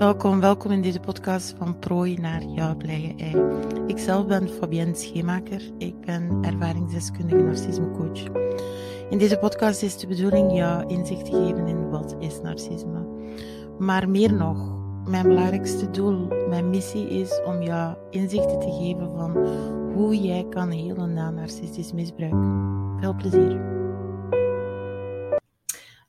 Welkom, welkom in deze podcast van prooi naar jouw blije ei. Ikzelf ben Fabienne Schemaker. Ik ben ervaringsdeskundige narcismecoach. In deze podcast is de bedoeling jou inzicht te geven in wat is narcisme. Maar meer nog, mijn belangrijkste doel, mijn missie is om jou inzichten te geven van hoe jij kan helen na narcistisch misbruik. Veel plezier.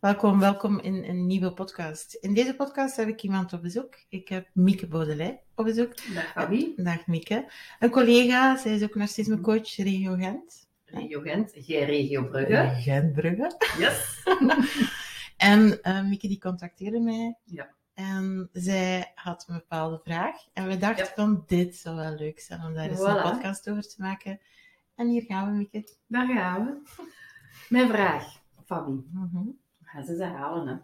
Welkom, welkom in een nieuwe podcast. In deze podcast heb ik iemand op bezoek. Ik heb Mieke Baudelij op bezoek. Dag Fabi. Dag Mieke. Een collega, zij is ook narcismecoach Regio Gent. Regio Gent, jij Regio Brugge. Gent Brugge. Yes. en uh, Mieke die contacteerde mij. Ja. En zij had een bepaalde vraag. En we dachten Ja. van, dit zou wel leuk zijn om daar eens een podcast over te maken. En hier gaan we, Mieke. Daar gaan we. Mijn vraag, Fabi. Mhm. Gaan ze ze halen, hè?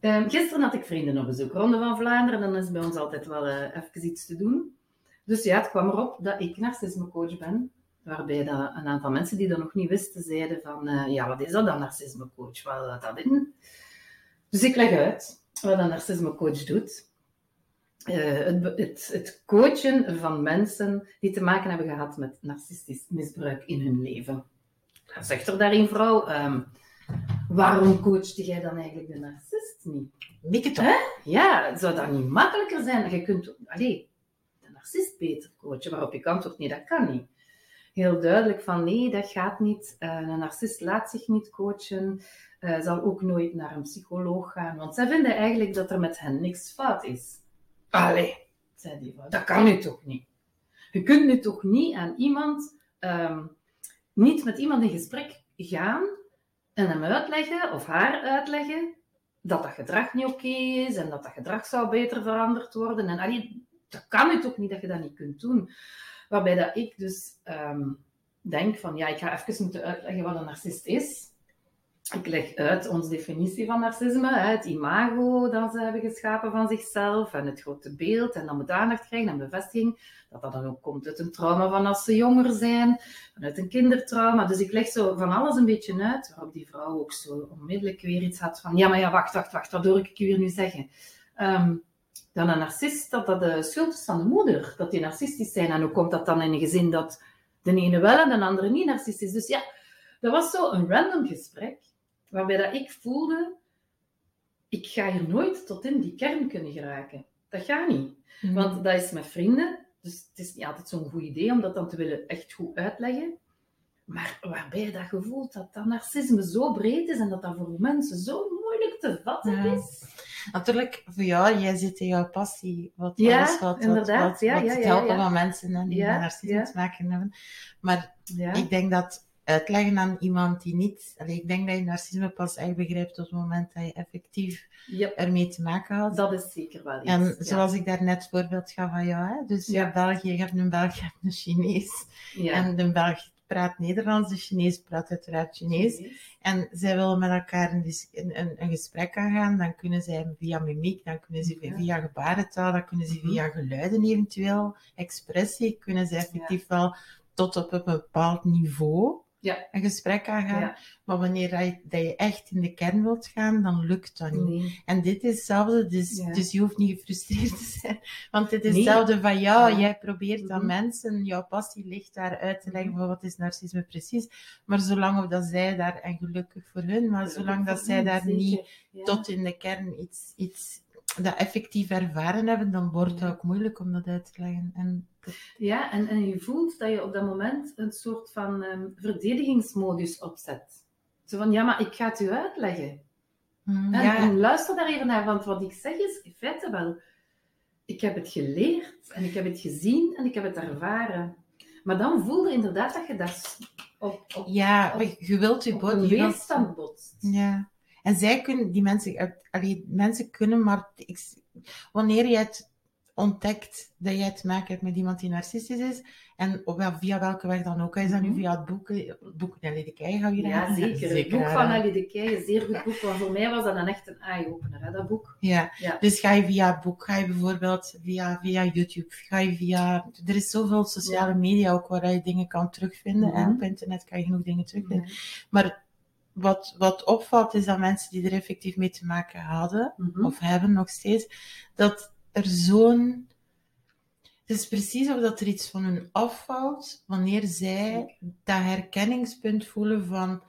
Ehm, gisteren had ik vrienden op bezoek. Ronde van Vlaanderen, dan is bij ons altijd wel eh, even iets te doen. Dus ja, het kwam erop dat ik narcismecoach ben. Waarbij dat een aantal mensen die dat nog niet wisten, zeiden van... eh, ja, wat is dat dan, narcismecoach? Wat dat in? Dus ik leg uit wat een narcismecoach doet. Eh, het, het, het coachen van mensen die te maken hebben gehad met narcistisch misbruik in hun leven. Zegt er daar een vrouw... waarom coachte jij dan eigenlijk de narcist niet? Mieke toch? Ja, zou dat niet makkelijker zijn? Je kunt, allee, de narcist beter coachen, waarop ik antwoord, nee, dat kan niet. Heel duidelijk van, nee, dat gaat niet. Eh, een narcist laat zich niet coachen, eh, zal ook nooit naar een psycholoog gaan, want zij vinden eigenlijk dat er met hen niks fout is. Allee, zei die vrouw, dat kan nu toch niet? Je kunt nu toch niet aan iemand, ehm, niet met iemand in gesprek gaan en hem uitleggen, of haar uitleggen, dat dat gedrag niet oké is en dat dat gedrag zou beter veranderd worden. En dat kan nu toch niet dat je dat niet kunt doen. Waarbij dat ik dus ehm, denk van, ja, ik ga even moeten uitleggen wat een narcist is. Ik leg uit onze definitie van narcisme, het imago dat ze hebben geschapen van zichzelf en het grote beeld. En dat moet aandacht krijgen en bevestiging. Dat dat dan ook komt uit een trauma van als ze jonger zijn, vanuit een kindertrauma. Dus ik leg zo van alles een beetje uit, waarop die vrouw ook zo onmiddellijk weer iets had van, ja, maar ja, wacht, wacht, wacht, wat hoor ik hier nu zeggen? Ehm, dat een narcist, dat dat de schuld is van de moeder, dat die narcistisch zijn. En hoe komt dat dan in een gezin dat de ene wel en de andere niet narcistisch is? Dus ja, dat was zo een random gesprek, waarbij dat ik voelde, ik ga hier nooit tot in die kern kunnen geraken. Dat gaat niet. Mhm. Want dat is met vrienden, dus het is niet altijd zo'n goed idee om dat dan te willen echt goed uitleggen. Maar waarbij dat je voelt dat dat narcisme zo breed is en dat dat voor mensen zo moeilijk te vatten Ja. is. Natuurlijk, voor jou, jij zit in jouw passie. Wat Ja, alles wat, inderdaad. wat, Ja, wat ja, het helpen ja. van mensen en die narcisme te maken hebben. Maar Ja. ik denk dat uitleggen aan iemand die niet... Allee, ik denk dat je narcisme pas echt begrijpt op het moment dat je effectief Yep, ermee te maken had. dat is zeker wel iets. En ja. zoals ik daar net het voorbeeld gaf van jou, hè? dus je Ja. hebt België, je hebt een Belg, je hebt een Chinees. Ja. En de Belg praat Nederlands, de Chinees praat uiteraard Chinees. En zij willen met elkaar een, een, een, een gesprek aangaan, dan kunnen zij via mimiek, dan kunnen ze Ja. via gebarentaal, dan kunnen ze Mhm. via geluiden eventueel, expressie, kunnen ze effectief wel tot op een bepaald niveau Ja. een gesprek aangaan. Ja. Maar wanneer dat je, dat je echt in de kern wilt gaan, dan lukt dat niet. Nee. En dit is hetzelfde, dus, Ja. dus je hoeft niet gefrustreerd te zijn. Want het is Nee. hetzelfde van jou. Ja. Jij probeert aan Mhm. mensen, jouw passie ligt daar uit te leggen van wat is narcisme precies. Maar zolang dat zij daar, en gelukkig voor hun, maar zolang dat zij daar niet tot in de kern iets, iets dat effectief ervaren hebben, dan wordt het ook moeilijk om dat uit te leggen. En dat- Ja, en, en je voelt dat je op dat moment een soort van ehm, verdedigingsmodus opzet. Zo van, ja, maar ik ga het u uitleggen. Mm, En, ja, en luister daar even naar, want wat ik zeg is in feite wel, ik heb het geleerd en ik heb het gezien en ik heb het ervaren. Maar dan voelde inderdaad dat je daar s- op, op, ja, je wilt je op een weerstand botst. Ja. En zij kunnen, die mensen, eh, allee, mensen kunnen maar, ik, wanneer je het ontdekt dat jij te maken hebt met iemand die narcistisch is, en op, wel- via welke weg dan ook, is dat nu Mhm. via het boek, het boek Nelly de Kei, gaan we hier Ja, aan? zeker. Het boek van Ali de Kei, een zeer goed boek. Want voor mij was dat een echt een eye-opener, hè, dat boek. Ja. Ja. dus ga je via het boek, ga je bijvoorbeeld via, via YouTube, ga je via, er is zoveel sociale media ook waar je dingen kan terugvinden, hè. Mhm. op internet kan je genoeg dingen terugvinden. Maar wat, wat opvalt is dat mensen die er effectief mee te maken hadden, Mhm. of hebben nog steeds, dat er zo'n. Het is precies of dat er iets van hun afvalt wanneer zij dat herkenningspunt voelen van: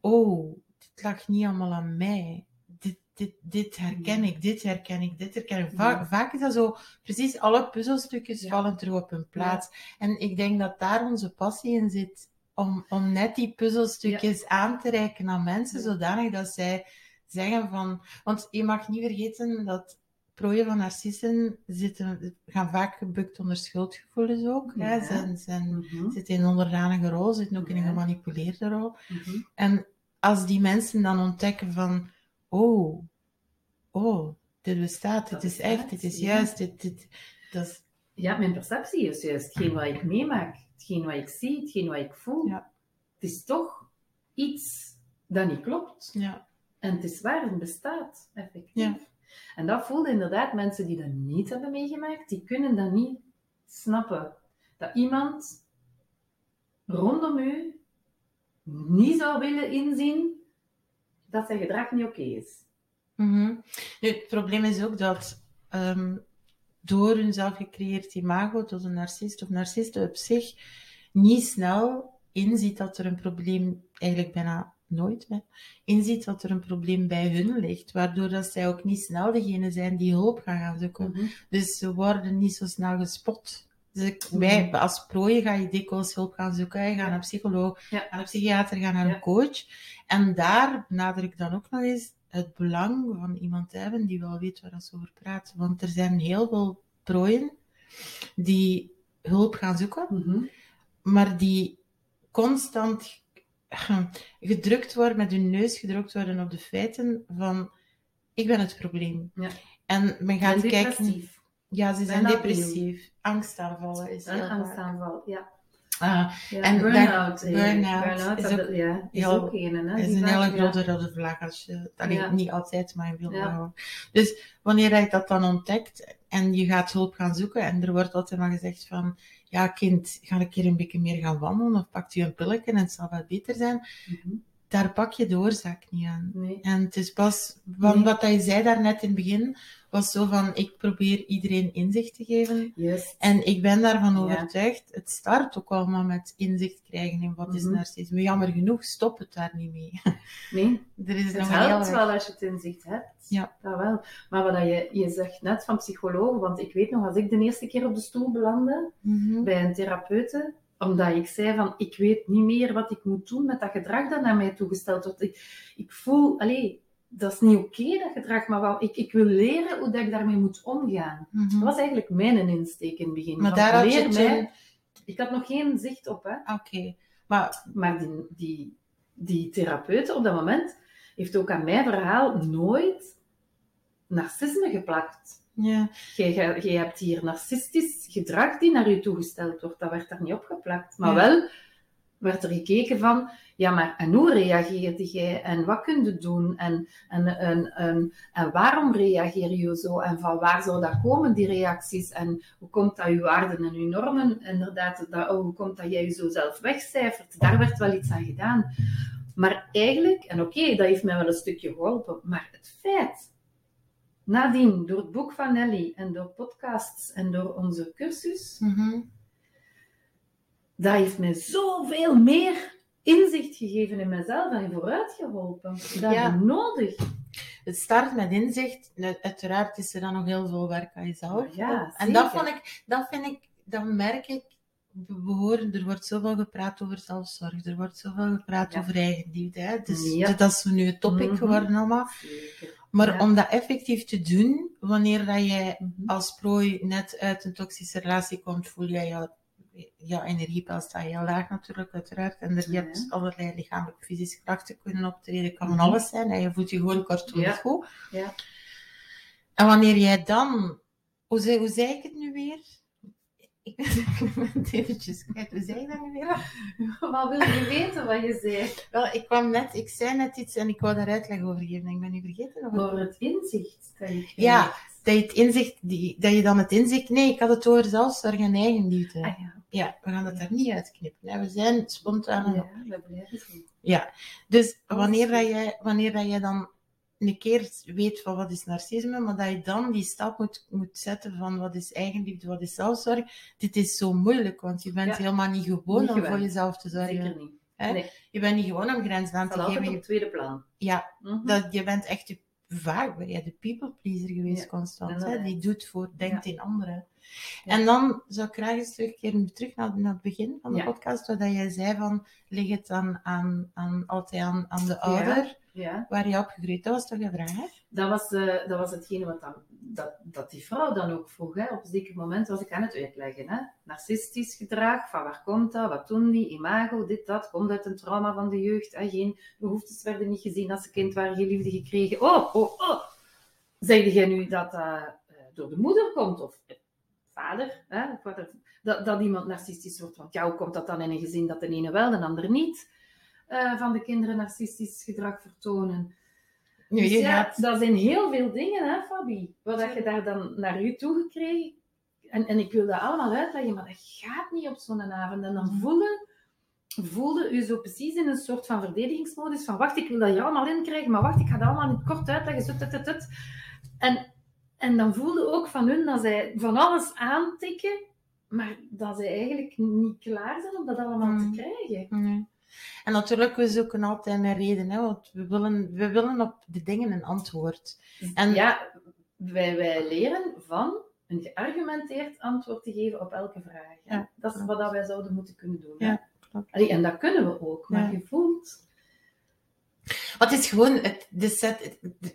oh, dit lag niet allemaal aan mij. Dit, dit, dit herken ik, dit herken ik, dit herken ik. Va- Ja. Vaak is dat zo, precies alle puzzelstukjes Ja. vallen terug op hun plaats. En ik denk dat daar onze passie in zit. Om, om net die puzzelstukjes aan te reiken aan mensen, zodanig dat zij zeggen van... Want je mag niet vergeten dat prooien van narcissen zitten, gaan vaak gebukt onder schuldgevoelens ook. Hè? Ja. Zijn, zijn, Mhm. zitten in een onderdanige rol, zitten ook in een gemanipuleerde rol. Mhm. En als die mensen dan ontdekken van... Oh, oh, dit bestaat, dit is echt, dit is juist, dit, dit, dat is... Ja, mijn perceptie is juist hetgeen wat ik meemaak, hetgeen wat ik zie, hetgeen wat ik voel. Ja. Het is toch iets dat niet klopt. Ja. En het is waar, het bestaat, effectief. Ja. En dat voelden inderdaad mensen die dat niet hebben meegemaakt, die kunnen dat niet snappen. Dat iemand rondom u niet zou willen inzien dat zijn gedrag niet oké is. Mhm. Nu, het probleem is ook dat ehm, door hun zelfgecreëerd imago tot een narcist of narcisten op zich niet snel inziet dat er een probleem, eigenlijk bijna nooit, hè, inziet dat er een probleem bij hun ligt, waardoor dat zij ook niet snel degene zijn die hulp gaan gaan zoeken. Dus ze worden niet zo snel gespot. Dus ik- wij, Mhm. als prooi ga je dikwijls hulp gaan zoeken. Je gaat naar een psycholoog, Ja. naar een psychiater, gaan naar Ja. een coach. En daar benadruk ik dan ook nog eens het belang van iemand te hebben die wel weet waar ze over praat. Want er zijn heel veel prooien die hulp gaan zoeken, Mhm. maar die constant gedrukt worden, met hun neus gedrukt worden op de feiten van ik ben het probleem. Ja. En men gaat En kijken... Ja, ze zijn Bijna depressief. Angstaanvallen is Een angstaanval, ja. Ah, ja En burn-out. eh, burn-out burn-out, is dat- ook ja, is heel- ook een. Hè, is een hele ja. grote rode vlag als je... allee. Niet altijd, maar in veel gevallen. Dus wanneer je dat dan ontdekt en je gaat hulp gaan zoeken en er wordt altijd maar gezegd van ja kind, ga een keer een beetje meer gaan wandelen of pakt u een pilletje en het zal wat beter zijn. Mhm. Daar pak je de oorzaak niet aan. Nee. En het is pas, van Nee. wat dat je zei daarnet in het begin, was zo van, ik probeer iedereen inzicht te geven. En ik ben daarvan Ja. overtuigd, het start ook allemaal met inzicht krijgen in wat is Mhm. narcisme. Jammer genoeg, stop het daar niet mee. Nee, er is het nog helpt wel als je het inzicht hebt. Ja. Dat wel. Maar wat dat je, je zegt net van psychologen, want ik weet nog, als ik de eerste keer op de stoel belandde Mhm. bij een therapeute, omdat ik zei van, ik weet niet meer wat ik moet doen met dat gedrag dat naar mij toegesteld wordt. Ik, ik voel, allee, dat is niet oké, dat gedrag, maar wel, ik, ik wil leren hoe dat ik daarmee moet omgaan. Mhm. Dat was eigenlijk mijn insteek in het begin. Maar daar had je mij... Ik had nog geen zicht op, hè. Oké, maar Maar die, die, die therapeut op dat moment heeft ook aan mijn verhaal nooit narcisme geplakt. Ja, jij hebt hier narcistisch gedrag die naar u toegesteld wordt. Dat werd daar niet opgeplakt. Maar Ja. wel werd er gekeken van, ja, maar en hoe reageerde jij? En wat kun je doen? En, en, en, en, en waarom reageer je zo? En van waar zou dat komen, die reacties? En hoe komt dat uw waarden en uw normen, inderdaad, dat, oh, hoe komt dat jij je zo zelf wegcijfert? Daar werd wel iets aan gedaan. Maar eigenlijk, en oké, dat heeft mij wel een stukje geholpen, maar het feit, nadien, door het boek van Nelly en door podcasts en door onze cursus, mhm. dat heeft mij zoveel meer inzicht gegeven in mezelf en vooruit geholpen. Dat Ja. is nodig. het start met inzicht. Uiteraard is er dan nog heel veel werk aan jezelf. Ja, en dat, vond ik, dat vind ik, dan merk ik, we horen, er wordt zoveel gepraat over zelfzorg, er wordt zoveel gepraat Ja. over eigenliefde. Hè? Dus Ja. dat is nu het topic Mhm. geworden allemaal. Zeker. Maar Ja. om dat effectief te doen, wanneer dat jij Mhm. als prooi net uit een toxische relatie komt, voel jij jouw, jouw energiepeil staat heel laag natuurlijk, uiteraard. En er, je Ja. hebt allerlei lichamelijke, fysische klachten kunnen optreden. Kan van Mhm. alles zijn. En je voelt je gewoon kortom Ja. goed. Ja. En wanneer jij dan... Hoe hoe zei ik het nu weer? Ik ben het eventjes kwijt. Dat nu weer? Maar wil je weten wat je zei? Wel, ik kwam net... Ik zei net iets en ik wou daar uitleg over geven. En ik ben nu vergeten. Of het- inzicht dat je Ja. dat je, het inzicht, die, dat je dan het inzicht... Nee, ik had het over zelfzorg en eigenliefde. Ah ja, Ja, we gaan dat er niet uitknippen. hè. We zijn spontaan. ja blijft zo. Ja, dus wanneer, dat jij, wanneer dat jij dan een keer weet van wat is narcisme, maar dat je dan die stap moet, moet zetten van wat is eigenliefde, wat is zelfzorg, dit is zo moeilijk, want je bent Ja. helemaal niet gewoon Niet om voor jezelf te zorgen. Zeker niet. Nee, Je bent niet gewoon om grenzen aan te altijd geven. op Je- het tweede plan. Ja, Mhm. dat, je bent echt de, vaak ben jij de people pleaser geweest Ja, constant. Hè? Die doet voor, denkt in anderen. Ja. En dan zou ik graag eens terugkeren terug naar, naar het begin van de podcast, waar dat jij zei van, lig het aan, aan, aan, altijd aan, aan de ouder Ja, waar je opgegroeid. Dat was toch je vraag, hè? dat was, eh, dat was hetgene wat dan, dat, dat die vrouw dan ook vroeg. Hè. Op een zeker moment was ik aan het uitleggen. Hè. Narcistisch gedrag, van waar komt dat, wat doen die, imago, dit, dat, komt uit een trauma van de jeugd. Hè. Geen behoeftes werden niet gezien als ze kind waren, geen liefde gekregen. Oh, oh, oh. Zegde jij nu dat dat eh, door de moeder komt, of de vader, hè, dat, dat iemand narcistisch wordt? Want ja, hoe komt dat dan in een gezin dat de ene wel, de ander niet? Eh, van de kinderen narcistisch gedrag vertonen. Nu, Dus je ja, dat zijn heel veel dingen, hè, Fabi. Wat dat je daar dan naar u toe gekregen. En, en ik wil dat allemaal uitleggen, maar dat gaat niet op zo'n avond. En dan Mhm. voelde, voelde u zo precies in een soort van verdedigingsmodus van wacht, ik wil dat hier allemaal in krijgen, maar wacht, ik ga dat allemaal in kort uitleggen. Zo, tut, tut, tut. En, en dan voelde ook van hun dat zij van alles aantikken, maar dat zij eigenlijk niet klaar zijn om dat allemaal Mhm. te krijgen. Nee. En natuurlijk, we zoeken altijd een reden, hè, want we willen, we willen op de dingen een antwoord. En- Ja, wij, wij leren van een geargumenteerd antwoord te geven op elke vraag. hè. Ja, dat is wat dat wij zouden moeten kunnen doen. hè. Ja. Allee, en dat kunnen we ook, maar Ja. je voelt... Het is gewoon, het,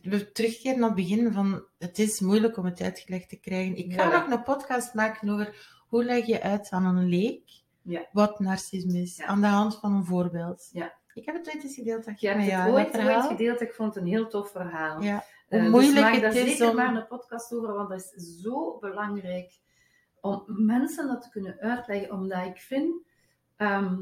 we terugkeren naar het begin van, het is moeilijk om het uitgelegd te krijgen. Ik ga Ja. nog een podcast maken over hoe leg je uit aan een leek Ja. wat narcisme is, Ja. aan de hand van een voorbeeld. Ja. Ik heb het ooit eens gedeeld, dat Je met jou, ooit, gedeeld, ik vond het een heel tof verhaal. Ja. Eh, Hoe moeilijk dus maak het daar is zeker om- maar een podcast over, want dat is zo belangrijk om mensen dat te kunnen uitleggen, omdat ik vind ehm,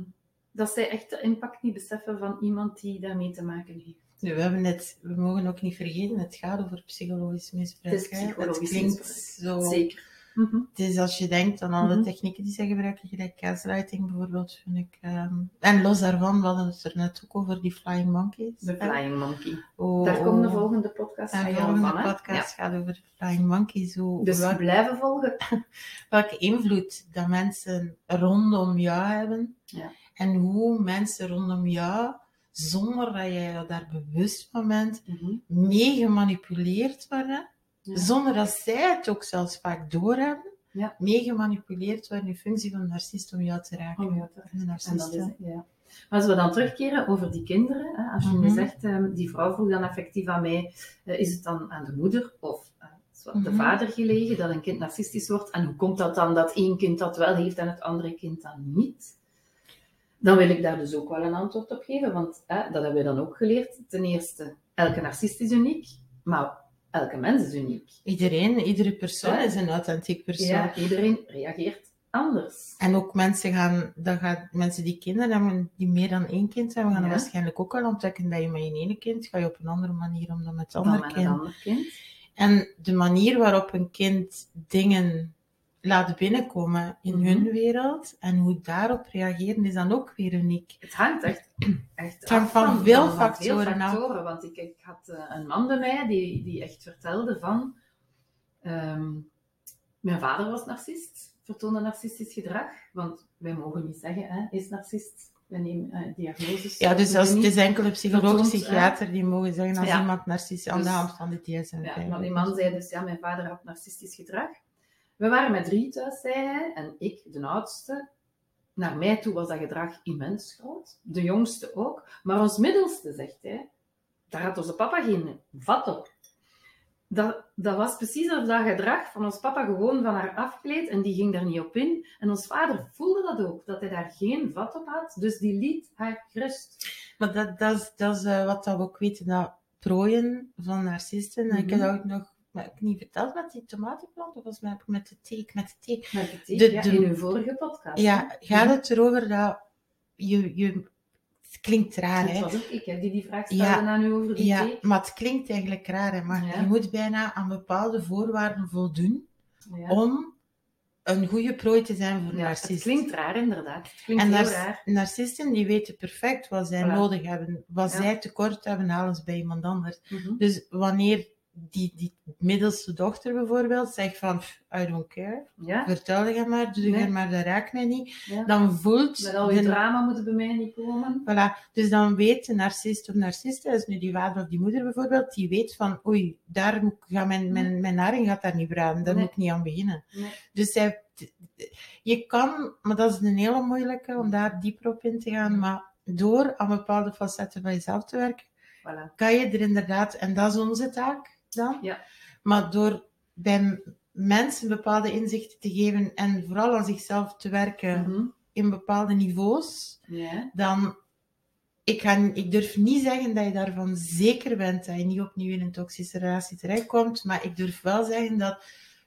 dat zij echt de impact niet beseffen van iemand die daarmee te maken heeft. Nu, we, hebben het, we mogen ook niet vergeten, het gaat over psychologisch misbruik. Het is psychologisch klinkt misbruik. zo... Zeker. Mhm. Het is als je denkt aan alle Mhm. technieken die ze gebruiken, gelijk gaslighting bijvoorbeeld, vind ik. ehm, en los daarvan, we hadden het er net ook over die flying monkeys. De. Flying Monkey. Oh, Daar komt de oh. volgende podcast van de volgende van. podcast gaat over de flying monkeys. Hoe. Dus blijven volgen. welke invloed dat mensen rondom jou hebben. Ja. En hoe mensen rondom jou, zonder dat jij daar bewust van bent, mee gemanipuleerd worden. Ja. Zonder dat zij het ook zelfs vaak doorhebben. Ja. Mee gemanipuleerd worden in functie van de narcist om jou te raken. En dat is, ja. Maar als we dan terugkeren over die kinderen, hè, als je nu zegt, ehm, die vrouw vroeg dan effectief aan mij, eh, is het dan aan de moeder of eh, de Mhm. vader gelegen dat een kind narcistisch wordt? En hoe komt dat dan dat één kind dat wel heeft en het andere kind dan niet? Dan wil ik daar dus ook wel een antwoord op geven, want dat hebben we dan ook geleerd. Ten eerste, elke narcist is uniek, maar elke mens is uniek. Iedereen, iedere persoon Ja. is een authentiek persoon. Ja, iedereen reageert anders. En ook mensen gaan, dat gaat, mensen die kinderen hebben, die meer dan één kind hebben, gaan Ja. waarschijnlijk ook wel ontdekken dat je met je ene kind, ga je op een andere manier om dan met het andere kind. ander kind. En de manier waarop een kind dingen laat binnenkomen in Mhm. hun wereld en hoe daarop reageren, is dan ook weer uniek. Het hangt echt, echt Het hangt af van veel factoren Want ik, ik had eh, een man bij mij die, die echt vertelde van... ehm, mijn vader was narcist, vertoonde narcistisch gedrag. Want wij mogen niet zeggen, hè, is narcist. We nemen eh, diagnoses. Ja, dus als, het is enkel een psycholoog, psychiater die mogen zeggen als Ja. iemand narcistisch aan de Dus- hand van de DSM. Ja, maar die man zei dus, ja, mijn vader had narcistisch gedrag. We waren met drie thuis, zei hij, en ik, de oudste. Naar mij toe was dat gedrag immens groot. De jongste ook. Maar ons middelste, zegt hij, daar had onze papa geen vat op. Dat, dat was precies of dat gedrag van ons papa gewoon van haar afgleed en die ging daar niet op in. En ons vader voelde dat ook, dat hij daar geen vat op had. Dus die liet haar gerust. Maar dat, dat is, dat is eh, wat dat we ook weten, dat prooien van narcisten. En ik heb Mhm. dat ook nog maar ik niet verteld met die tomatenplant, of was het met de thee, met de thee. Met de thee, De- ja, de- in uw vorige podcast. Ja, hè? gaat het erover dat je, je het klinkt raar, hè? was ook ik hè, die die vraag stelde Ja. aan u over die Ja, thee. maar het klinkt eigenlijk raar, hè? Maar Ja. je moet bijna aan bepaalde voorwaarden voldoen Ja. om een goede prooi te zijn voor Ja, het klinkt raar, inderdaad. Het klinkt En heel raar. narcisten die weten perfect wat zij Voilà. nodig hebben. Wat zij tekort hebben, halen ze bij iemand anders. Mhm. Dus wanneer die, die middelste dochter bijvoorbeeld zegt van, "Pff, I don't care, Ja, vertel je maar, doe Nee. je maar, dat raakt mij niet. ja. Dan voelt Met al je de- drama moeten bij mij niet komen. Voilà. Dus dan weet de narcist of narciste, dus nu die vader of die moeder bijvoorbeeld, die weet van, oei, daar moet ga mijn, mijn, mijn naring gaat daar niet braden, daar Nee. moet ik niet aan beginnen. Nee. Dus zij, je kan, maar dat is een hele moeilijke om daar dieper op in te gaan, maar door aan bepaalde facetten van jezelf te werken, Voilà. kan je er inderdaad, en dat is onze taak dan, Ja. maar door bij mensen bepaalde inzichten te geven en vooral aan zichzelf te werken Mhm. in bepaalde niveaus, Ja. dan ik, ga, ik durf niet zeggen dat je daarvan zeker bent dat je niet opnieuw in een toxische relatie terechtkomt, maar ik durf wel zeggen dat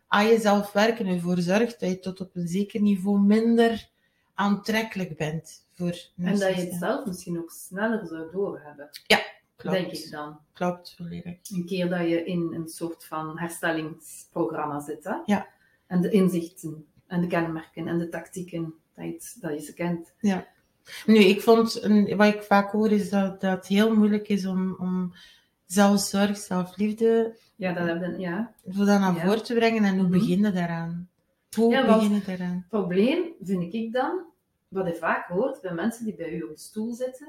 aan jezelf werken ervoor zorgt dat je tot op een zeker niveau minder aantrekkelijk bent voor En dat je het zelf misschien ook sneller zou doorhebben, Klopt, denk ik dan. klopt, volledig. Een keer dat je in een soort van herstellingsprogramma zit. Hè? Ja. En de inzichten en de kenmerken en de tactieken, dat je, dat je ze kent. Nu, ik vond, een- wat ik vaak hoor, is dat, dat het heel moeilijk is om, om zelfzorg, zelfliefde, Ja, dat hebben, ja. voor dat naar Ja. voren te brengen. En hoe Mhm. begin je daaraan? Hoe Ja, begin je daaraan? Het probleem, vind ik dan, wat je vaak hoort bij mensen die bij u op de stoel zitten,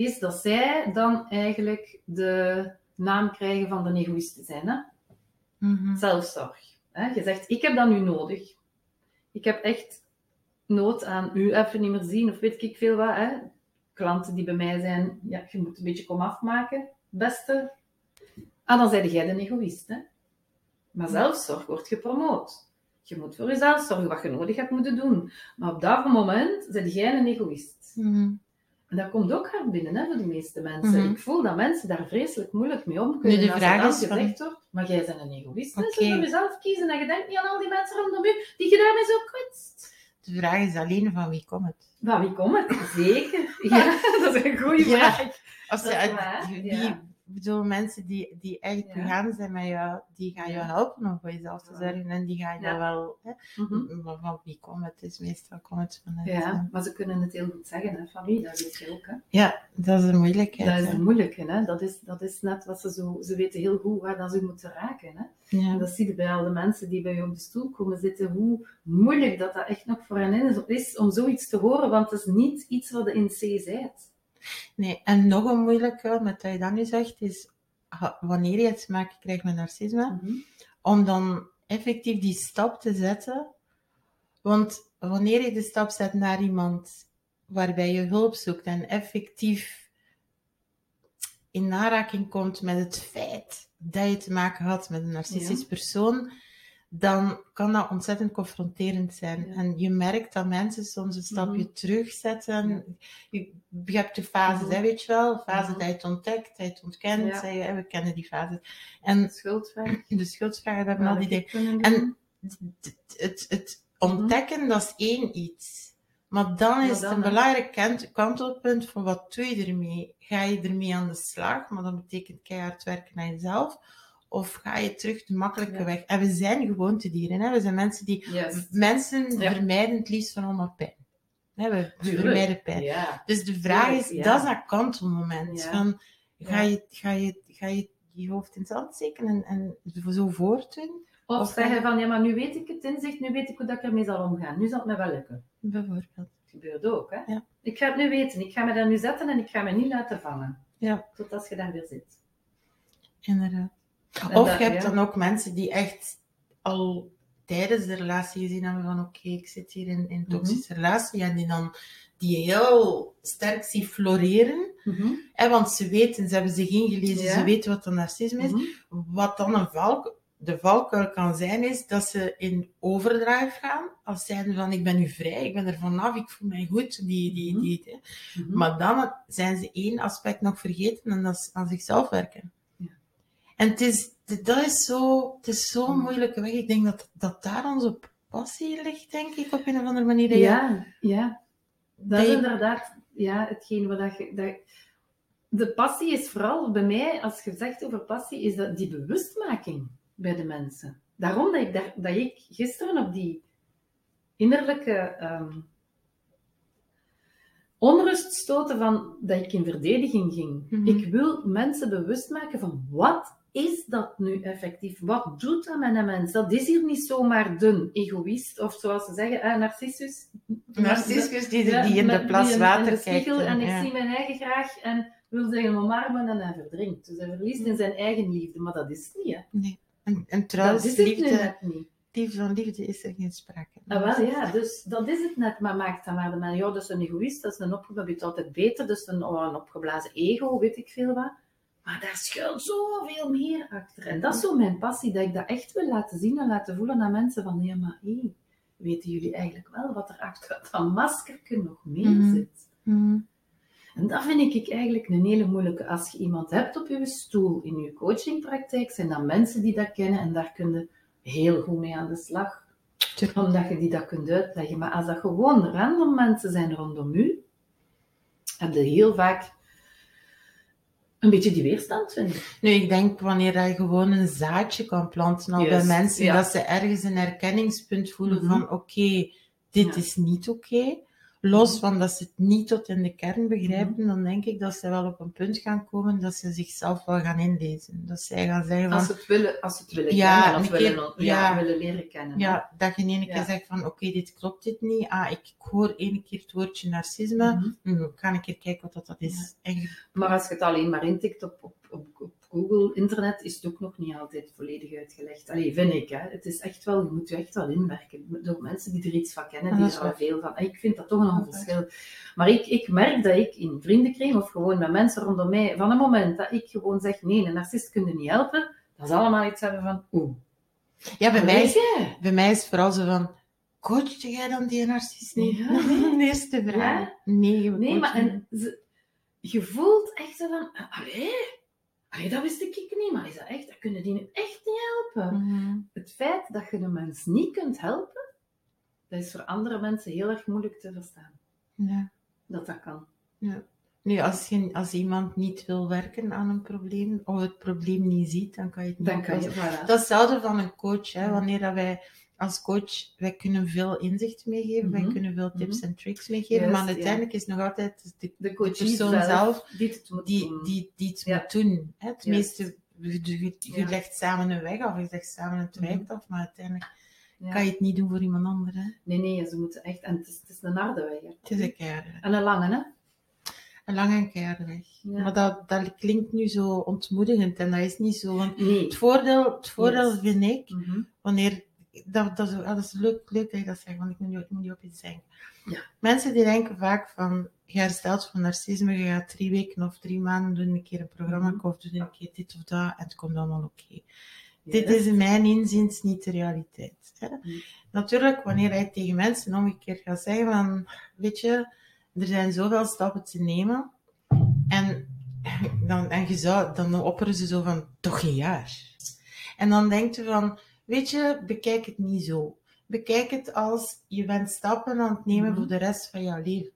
is dat zij dan eigenlijk de naam krijgen van de egoïst te zijn. Hè? Mhm. Zelfzorg. Hè? Je zegt, ik heb dat nu nodig. Ik heb echt nood aan u even niet meer zien, of weet ik veel wat. Hè? Klanten die bij mij zijn, ja, je moet een beetje kom afmaken, beste. Ah, dan zei jij de egoïst. Hè? Maar zelfzorg wordt gepromoot. Je moet voor jezelf zorgen, wat je nodig hebt moeten doen. Maar op dat moment ben jij een egoïst. En dat komt ook hard binnen hè, voor de meeste mensen. Mhm. Ik voel dat mensen daar vreselijk moeilijk mee om kunnen. Nu, de als vraag dan is van- gezegd wordt, maar jij bent een egoïst. Dus Oké. je voor jezelf kiezen en je denkt niet aan al die mensen rondom u die je daarmee zo kwetst. De vraag is alleen van wie komt het? Maar wie komt het? Zeker. Ja, dat is een goede Ja. vraag. Als je, ja. Bedoel, mensen die, die echt Ja. begaan zijn met jou, die gaan jou helpen om voor jezelf te zorgen. En die gaan jou wel... Hè, Mhm. maar van wie komt het? is meestal komt het vanuit... Ja, maar ze kunnen het heel goed zeggen, hè, van wie, dat weet je ook. Hè. ja, dat is een moeilijkheid. Dat is het moeilijke, hè. Dat, is, dat is net wat ze zo... Ze weten heel goed waar dat ze moeten raken, hè. Ja. En dat zie je bij al de mensen die bij je op de stoel komen zitten, hoe moeilijk dat dat echt nog voor hen is, om zoiets te horen, want het is niet iets wat de in C zegt. Nee, en nog een moeilijke, met dat je dat nu zegt, is wanneer je het te maken krijgt met narcisme, om dan effectief die stap te zetten. Want wanneer je de stap zet naar iemand waarbij je hulp zoekt en effectief in aanraking komt met het feit dat je te maken had met een narcistisch Ja. persoon, dan kan dat ontzettend confronterend zijn. Ja. En je merkt dat mensen soms een stapje Mhm. terugzetten. Ja. Je, je hebt de fases, Mhm. hè, weet je wel? Fase Mhm. dat je het ontdekt, dat je het ontkent. Ja. zei je, hè, we kennen die fases. En Schuldvraag. de schuldvragen, we hebben al die dingen. En het, het, het ontdekken, dat is één iets. Maar dan is het een belangrijk kant- kantelpunt van wat doe je ermee? Ga je ermee aan de slag? Maar dat betekent keihard werken aan jezelf. Of ga je terug de makkelijke Ja. weg? En we zijn gewoontedieren. Hè? We zijn mensen die... Yes. Mensen Ja. vermijden het liefst van allemaal pijn. Hè, we Tuurlijk. vermijden pijn. Ja. Dus de vraag Tuurlijk, is, dat is dat kantelmoment. Van, ga, je, ga, je, ga je je hoofd in het zand steken en, en zo voortdoen? Of, Of zeggen van, ja, maar nu weet ik het inzicht, nu weet ik hoe dat ik ermee zal omgaan. Nu zal het me wel lukken. Bijvoorbeeld. Dat gebeurt ook, hè. Ja. Ik ga het nu weten. Ik ga me daar nu zetten en ik ga me niet laten vangen. Ja. Tot als je daar weer zit. Inderdaad. Of dat- je hebt ja. dan ook mensen die echt al tijdens de relatie gezien hebben van oké, ik zit hier in in een toxische relatie en die dan die heel sterk zien floreren. Mhm. Hè, want ze weten, ze hebben zich ingelezen, Ja. ze weten wat een narcisme is. Mhm. Wat dan een valk, de valkuil kan zijn, is dat ze in overdrive gaan. Als zijnde van, ik ben nu vrij, ik ben er vanaf, ik voel mij goed. Die, die, Mhm. die, hè. Mhm. Maar dan zijn ze één aspect nog vergeten en dat is aan zichzelf werken. En het is, dat is zo, het is zo'n Mhm. moeilijke weg. Ik denk dat, dat daar onze passie ligt, denk ik, op een of andere manier. Ja, ja. Dat is inderdaad ja, hetgeen wat je... Dat, de passie is vooral bij mij, als je zegt over passie, is dat die bewustmaking bij de mensen. Daarom dat ik, dat ik gisteren op die innerlijke ehm, onrust stoten van dat ik in verdediging ging. Mhm. Ik wil mensen bewust maken van wat is dat nu effectief? Wat doet dat met een mens? Dat is hier niet zomaar dun egoïst, of zoals ze zeggen, eh, narcissus. Narcissus die, die in de plas die water kijkt. spiegel en ik ja. zie mijn eigen graag en wil zeggen omarmen en hij verdrinkt. Dus hij verliest in zijn eigen liefde, maar dat is het niet. Hè. Nee. En, en Dat trouwens, is het nu liefde, net niet. liefde van liefde is er geen sprake. Ah, wel, ja, dus dat is het net. Maar maakt dan maar de man, ja, dat is een egoïst, dat is een opgeblazen, weet altijd beter, dus een, oh, een opgeblazen ego, weet ik veel wat. Maar daar schuilt zoveel meer achter. En dat is zo mijn passie, dat ik dat echt wil laten zien en laten voelen aan mensen van, ja, maar hé, weten jullie eigenlijk wel wat er achter dat maskerke nog meer Mhm. zit? Mhm. En dat vind ik eigenlijk een hele moeilijke. Als je iemand hebt op je stoel in je coachingpraktijk, zijn dat mensen die dat kennen en daar kun je heel goed mee aan de slag omdat je die dat kunt uitleggen. Maar als dat gewoon random mensen zijn rondom u, heb je heel vaak een beetje die weerstand, vind ik. Nu, ik denk wanneer dat je gewoon een zaadje kan planten al bij Juist, mensen, ja. dat ze ergens een herkenningspunt voelen Mhm. van oké, dit Ja. is niet oké. Los van dat ze het niet tot in de kern begrijpen, Mhm. dan denk ik dat ze wel op een punt gaan komen dat ze zichzelf wel gaan inlezen. Dat zij gaan zeggen van, Als ze het willen, als ze het willen Ja, kennen of keer- willen, ja, ja. willen leren kennen. ja, dat je in één keer Ja. zegt van oké, dit klopt dit niet. Ah, ik hoor één keer het woordje narcisme. Mhm. Hm, ik ga een keer kijken wat dat, is. Maar als je het alleen maar intikt op, op, op, op Google, internet, is het ook nog niet altijd volledig uitgelegd. Allee, vind ik. Hè. Het is echt wel, je moet je echt wel inwerken. Door mensen die er iets van kennen, die is er al veel van. Ik vind dat toch nog een is verschil. Maar ik, ik merk dat ik in vriendenkring of gewoon met mensen rondom mij, van het moment dat ik gewoon zeg, nee, een narcist kun je niet helpen, dat ze allemaal iets hebben van, oeh. Ja, bij mij, is, bij mij is het vooral zo van, coachte jij dan die narcist niet? Ja. De eerste vraag. Nee, Nee, maar en ze, je voelt echt zo van, allee, allee, dat wist ik niet, maar is dat echt, dat kunnen die nu echt niet helpen. Mhm. Het feit dat je een mens niet kunt helpen, dat is voor andere mensen heel erg moeilijk te verstaan. Ja. Dat dat kan. Nu, als, je, als iemand niet wil werken aan een probleem, of het probleem niet ziet, dan kan je het niet Dan kan je, oplossen. voilà. Dat is hetzelfde van een coach. Hè? Ja. Wanneer dat wij als coach, wij kunnen veel inzicht meegeven, wij Mhm. kunnen veel tips Mhm. en tricks meegeven, maar uiteindelijk is nog altijd de, de coach persoon zelf, zelf die het moet die, doen. die, die het Ja. moet doen. Hè? Het meeste, je, Ja. legt samen een weg af, je legt samen een traject Mhm. af, maar uiteindelijk Ja. kan je het niet doen voor iemand anders. Hè? Nee, nee, ze moeten echt... En het is, het is een harde weg. hè. Het is een keiharde. En een lange, hè? Een lange en keiharde weg. Maar dat, dat klinkt nu zo ontmoedigend en dat is niet zo. Want Nee. het voordeel, het voordeel Yes. vind ik, wanneer, dat, dat, is, dat is leuk, leuk dat je dat zegt, want ik moet ik moet niet op iets denken. Ja. Mensen die denken vaak van, je herstelt van narcisme, je gaat drie weken of drie maanden doen een keer een programma Mhm. of doen een keer dit of dat en het komt allemaal oké. Yes. Dit is in mijn inziens niet de realiteit. Hè? Mhm. Natuurlijk, wanneer je tegen mensen omgekeerd gaat zeggen van, weet je, er zijn zoveel stappen te nemen en, dan, en je zou, dan opperen ze zo van, toch een jaar. En dan denkt je van, weet je, bekijk het niet zo. Bekijk het als, je bent stappen aan het nemen Mhm. voor de rest van jouw leven.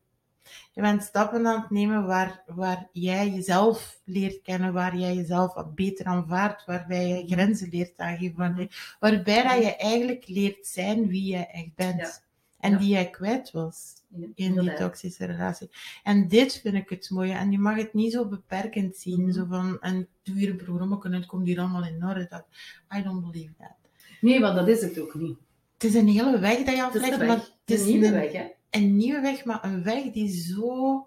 Je bent stappen aan het nemen waar, waar jij jezelf leert kennen, waar jij jezelf wat beter aanvaardt, waarbij je grenzen leert aangeven, waar- waarbij dat je eigenlijk leert zijn wie jij echt bent. Ja. En Ja. die jij kwijt was in die toxische relatie. En dit vind ik het mooie. En je mag het niet zo beperkend zien. Mhm. Zo van, en doe hier een programma en het komt hier allemaal in orde. Dat, I don't believe that. Nee, want dat is het ook niet. Het is een hele weg dat je aflegt. het Het is een nieuwe weg, hè? een nieuwe weg, maar een weg die zo...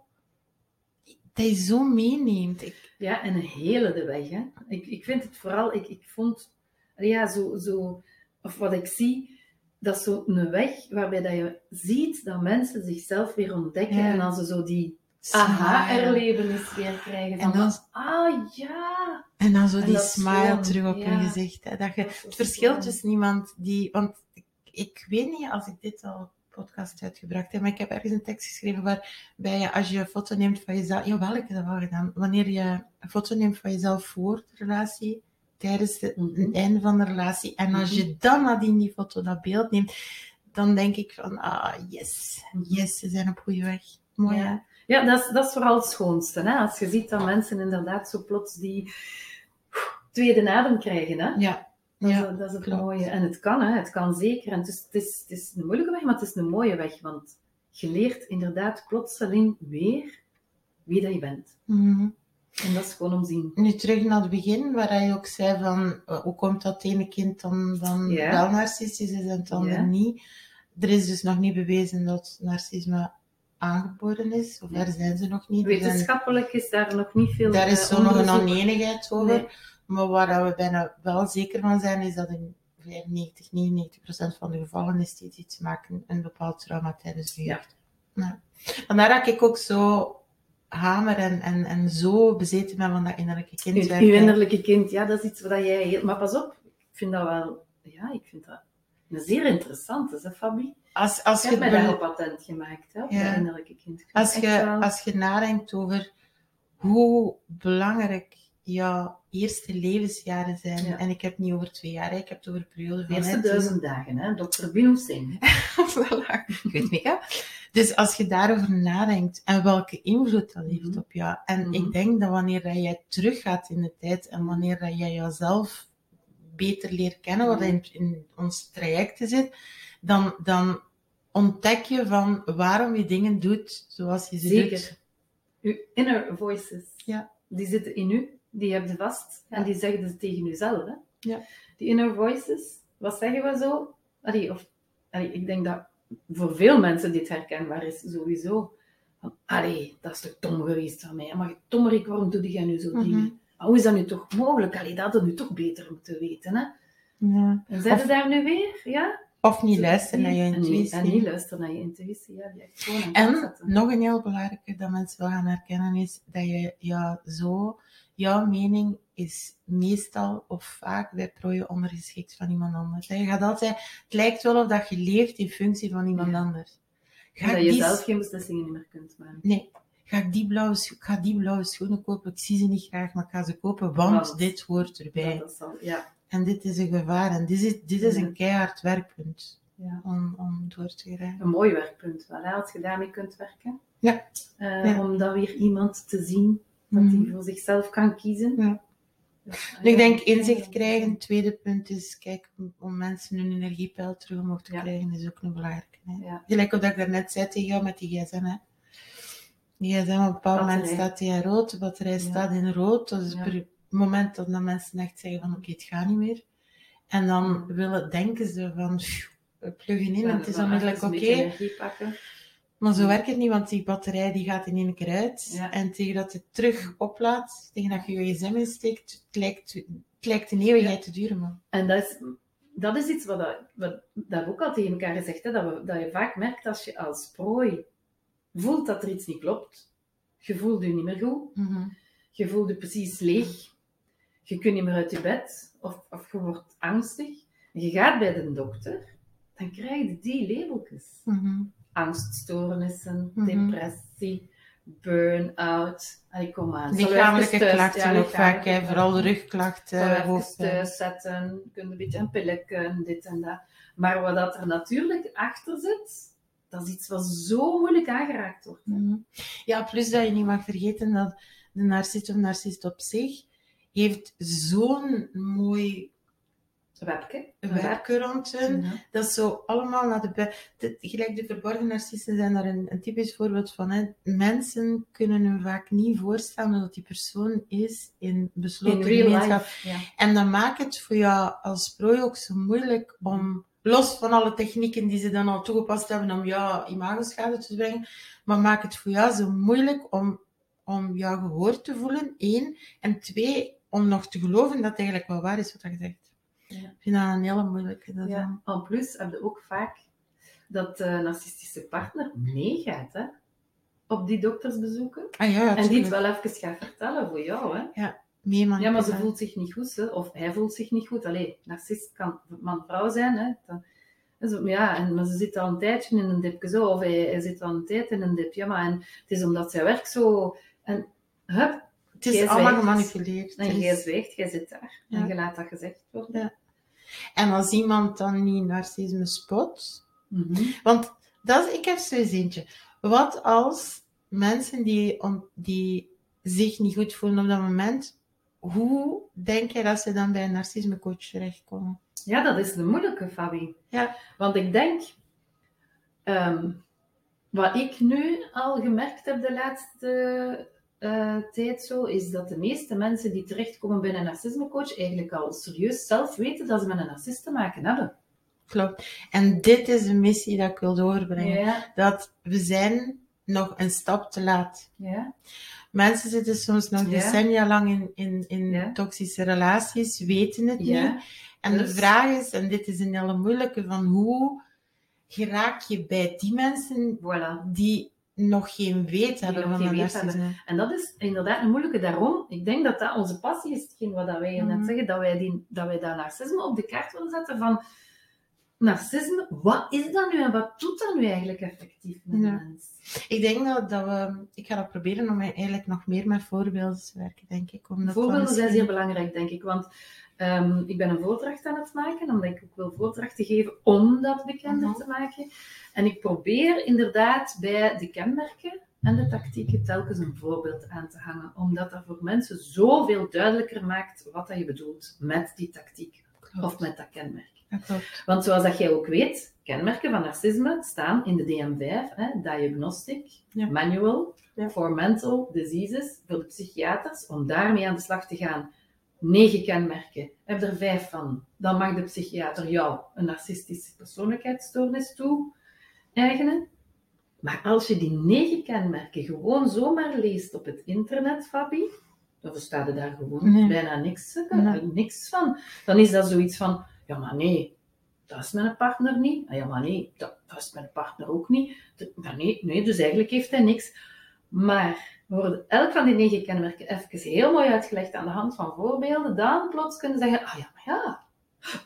Die zo meeneemt. Ik, Ja, en een hele de weg. Hè. Ik, ik vind het vooral, ik, ik vond, ja, zo, zo, of wat ik zie, dat is zo een weg waarbij dat je ziet dat mensen zichzelf weer ontdekken Ja. en als ze zo die aha-erlevenis weer krijgen. En Van, dan, ah ja. En dan zo En die smile terug op ja. hun gezicht. Hè, dat je, Dat het verschil gewoon- tussen iemand die... Want ik, ik weet niet als ik dit al podcast uitgebracht heb, maar ik heb ergens een tekst geschreven waarbij je, als je een foto neemt van jezelf... Jawel, ik heb dat wel gedaan. Wanneer je een foto neemt van jezelf voor de relatie, tijdens de, Mhm. het einde van de relatie, en als Mhm. je dan nadien die foto, dat beeld neemt, dan denk ik van, ah, yes, yes, ze zijn op goede weg. Mooi, hè? Ja, ja dat, is, dat is vooral het schoonste. Hè? Als je ziet dat mensen inderdaad zo plots die tweede adem krijgen. Hè? Ja. Dat, Ja, is, dat is het klopt. mooie. En het kan, hè. het kan zeker. En het, is, het, is, het is een moeilijke weg, maar het is een mooie weg. Want je leert inderdaad plotseling weer wie dat je bent. Mhm. En dat is gewoon omzien. Nu terug naar het begin, waar je ook zei van eh, hoe komt dat ene kind dan, dan Ja. wel narcistisch is en het andere Ja. niet. Er is dus nog niet bewezen dat narcisme aangeboren is, of daar zijn ze nog niet. Wetenschappelijk is daar nog niet veel daar eh, is zo nog een oneenigheid over. Nee. Maar waar dat we bijna wel zeker van zijn, is dat in 95, 99% van de gevallen is dit iets maken een bepaald trauma tijdens de jeugd. Ja. Vandaar dat ik ook zo hamer en, en, en zo bezeten ben van dat innerlijke kind. Uw, uw innerlijke kind, ja, dat is iets wat jij heel... Maar pas op, ik vind dat wel... Ja, ik vind dat een zeer interessant, hè, Fabi? Als, als je, heb mij patent gemaakt, hè, Ja. dat innerlijke kind. Als, je, wel- als je nadenkt over hoe belangrijk jouw eerste levensjaren zijn, Ja. en ik heb het niet over twee jaar, hè, ik heb het over een periode De van eerste tien- duizend dagen, hè. Dr. Bino Singh. Voilà. Goed, Mika. Dus als je daarover nadenkt en welke invloed dat heeft Mhm. op jou. En Mhm. ik denk dat wanneer dat jij teruggaat in de tijd en wanneer dat jij jezelf beter leert kennen, wat Mhm. in, in ons traject zit, dan, dan ontdek je van waarom je dingen doet zoals je ze doet. Zeker. Uw inner voices, Ja. die zitten in u, die heb je vast. Ja. En die zeggen dus tegen jezelf. Hè? Ja. Die inner voices, wat zeggen we zo? Allee, of, allee, ik denk dat voor veel mensen dit herkenbaar is, sowieso. Van, allee, dat is toch dom geweest van mij. Maar Tommerik, waarom doe jij nu zo Mhm. dingen? Maar hoe is dat nu toch mogelijk? Allee, dat hadden we nu toch beter moeten weten. Hè? Ja. En zijn Of- ze daar nu weer? Ja? Of niet luisteren naar je En niet- intuïtie. En niet luisteren naar je intuïtie. Ja, die echt En nog een heel belangrijke dat mensen wel gaan herkennen is dat je ja, zo, jouw mening is meestal of vaak bij prooien ondergeschikt van iemand anders. Je gaat altijd, het lijkt wel of dat je leeft in functie van iemand Ja. anders. Ga dat je die- zelf geen beslissingen meer kunt maken. Nee, ga ik die blauwe, ik ga die blauwe schoenen kopen? Ik zie ze niet graag, maar ik ga ze kopen, want dit hoort erbij. Ja, dat zal, ja, En dit is een gevaar en dit is, dit is een keihard werkpunt ja. om, om door te geraken. Een mooi werkpunt wel, hè, als je daarmee kunt werken. Ja. Eh, Ja. Om dan weer iemand te zien dat Mhm. hij voor zichzelf kan kiezen. Ja. Dus, ik denk inzicht krijgen. Het tweede punt is, kijk, om mensen hun energiepeil terug omhoog te Ja. krijgen, is ook een belangrijke. Hè. Gelijk op dat ik daarnet zei tegen jou met die gsm. Hè. Die gsm, op een bepaald moment staat die in rood, de batterij staat in rood. Dat is per het moment dat dan mensen echt zeggen van, oké, het gaat niet meer. En dan willen, denken ze van, pluggen in en het is onmiddellijk oké. pakken. Maar zo werkt het niet, want die batterij die gaat in één keer uit. Ja. En tegen dat het terug oplaadt, tegen dat je je gsm insteekt, het lijkt, het lijkt een eeuwigheid te duren, man. En dat is, dat is iets wat, dat, wat dat we ook al tegen elkaar gezegd hè, dat, we, dat je vaak merkt als je als prooi voelt dat er iets niet klopt. Je voelt je niet meer goed. Mhm. Je voelt je precies leeg. Je kunt niet meer uit je bed. Of, of je wordt angstig. En je gaat bij de dokter. Dan krijg je die labeltjes. Mhm. Angststoornissen, Mhm. depressie, burn-out. Allee, kom aan. Lichamelijke klachten ja, ook vaak, hè, vooral de klachten. rugklachten, hoofdpijn. thuis zetten, je kunt een beetje een pilletje, dit en dat. Maar wat dat er natuurlijk achter zit, dat is iets wat zo moeilijk aangeraakt wordt. Mhm. Ja, plus dat je niet mag vergeten dat de narcist of narcist op zich heeft zo'n mooi. Werken rond hun. Ja. Dat is zo allemaal naar de. Gelijk de verborgen narcisten zijn daar een, een typisch voorbeeld van. Hè. Mensen kunnen hun vaak niet voorstellen dat die persoon is in besloten gemeenschap. life. Ja. En dat maakt het voor jou als prooi ook zo moeilijk om, los van alle technieken die ze dan al toegepast hebben om jouw imagoschade te brengen, maar maakt het voor jou zo moeilijk om, om jou gehoord te voelen, één. En twee, om nog te geloven dat het eigenlijk wel waar is wat je zegt. Ja. Ik vind dat een hele moeilijke. Dat Ja. En plus heb je ook vaak dat de narcistische partner meegaat hè, op die doktersbezoeken. Ah ja, ja, en die het wel even gaat vertellen voor jou. Hè. Man. Ja, maar ze voelt zich niet goed, hè. of hij voelt zich niet goed. Allee, narcist kan man-vrouw zijn. Hè. Dan, ja, en, maar ze zit al een tijdje in een dipje zo, of hij, hij zit al een tijd in een dipje. Maar en, het is omdat zijn werk zo... En hup, Het is jij allemaal gemanipuleerd. en Er jij zwijgt, jij zit daar. Ja. En je laat dat gezegd worden. Ja. En als iemand dan niet narcisme spot, Mhm. Want dat is, ik heb zo eens eentje. Wat als mensen die, om, die zich niet goed voelen op dat moment, hoe denk je dat ze dan bij een narcismecoach terechtkomen? Ja, dat is de moeilijke, Fabi. Ja. Want ik denk, ehm, wat ik nu al gemerkt heb de laatste eh, tijd zo, is dat de meeste mensen die terechtkomen bij een narcismecoach eigenlijk al serieus zelf weten dat ze met een narcist te maken hebben. Klopt. En dit is een missie dat ik wil doorbrengen. Ja, Dat we zijn nog een stap te laat. ja, Mensen zitten soms nog Ja. decennia lang in, in, in Ja. toxische relaties, weten het niet. En de Dus- vraag is, en dit is een hele moeilijke, van hoe geraak je bij die mensen Voilà. die nog geen weet hebben van geen een weet hebben. En dat is inderdaad een moeilijke daarom. Ik denk dat dat onze passie is, hetgeen wat wij hier Mhm. net zeggen, dat wij, die, dat wij dat narcisme op de kaart willen zetten van narcisme, wat is dat nu en wat doet dat nu eigenlijk effectief met Ja. de mens? Ik denk dat, dat we... Ik ga dat proberen om eigenlijk nog meer met voorbeelden te werken, denk ik. Omdat Voorbeelden zijn zeer belangrijk, denk ik. Want ehm, ik ben een voordracht aan het maken, omdat ik ook wil voordrachten geven om dat bekender Mhm. te maken. En ik probeer inderdaad bij de kenmerken en de tactieken telkens een voorbeeld aan te hangen. Omdat dat voor mensen zoveel duidelijker maakt wat dat je bedoelt met die tactiek of met dat kenmerk. Klopt. Want zoals dat jij ook weet, kenmerken van narcisme staan in de DM5, hè, Diagnostic Ja. Manual Ja. for Mental Diseases, voor de psychiaters, om daarmee aan de slag te gaan. Negen kenmerken, heb er vijf van. Dan mag de psychiater jou een narcistische persoonlijkheidsstoornis toe-eigenen. Maar als je die negen kenmerken gewoon zomaar leest op het internet, Fabi, dan versta je daar gewoon Nee. bijna niks, eh, niks van. Dan is dat zoiets van, ja maar nee, dat is mijn partner niet. Ah, ja maar nee, dat, dat is mijn partner ook niet. Maar nee, nee, dus eigenlijk heeft hij niks. Maar worden elk van die negen kenmerken even heel mooi uitgelegd aan de hand van voorbeelden, dan plots kunnen zeggen, ah ja maar ja,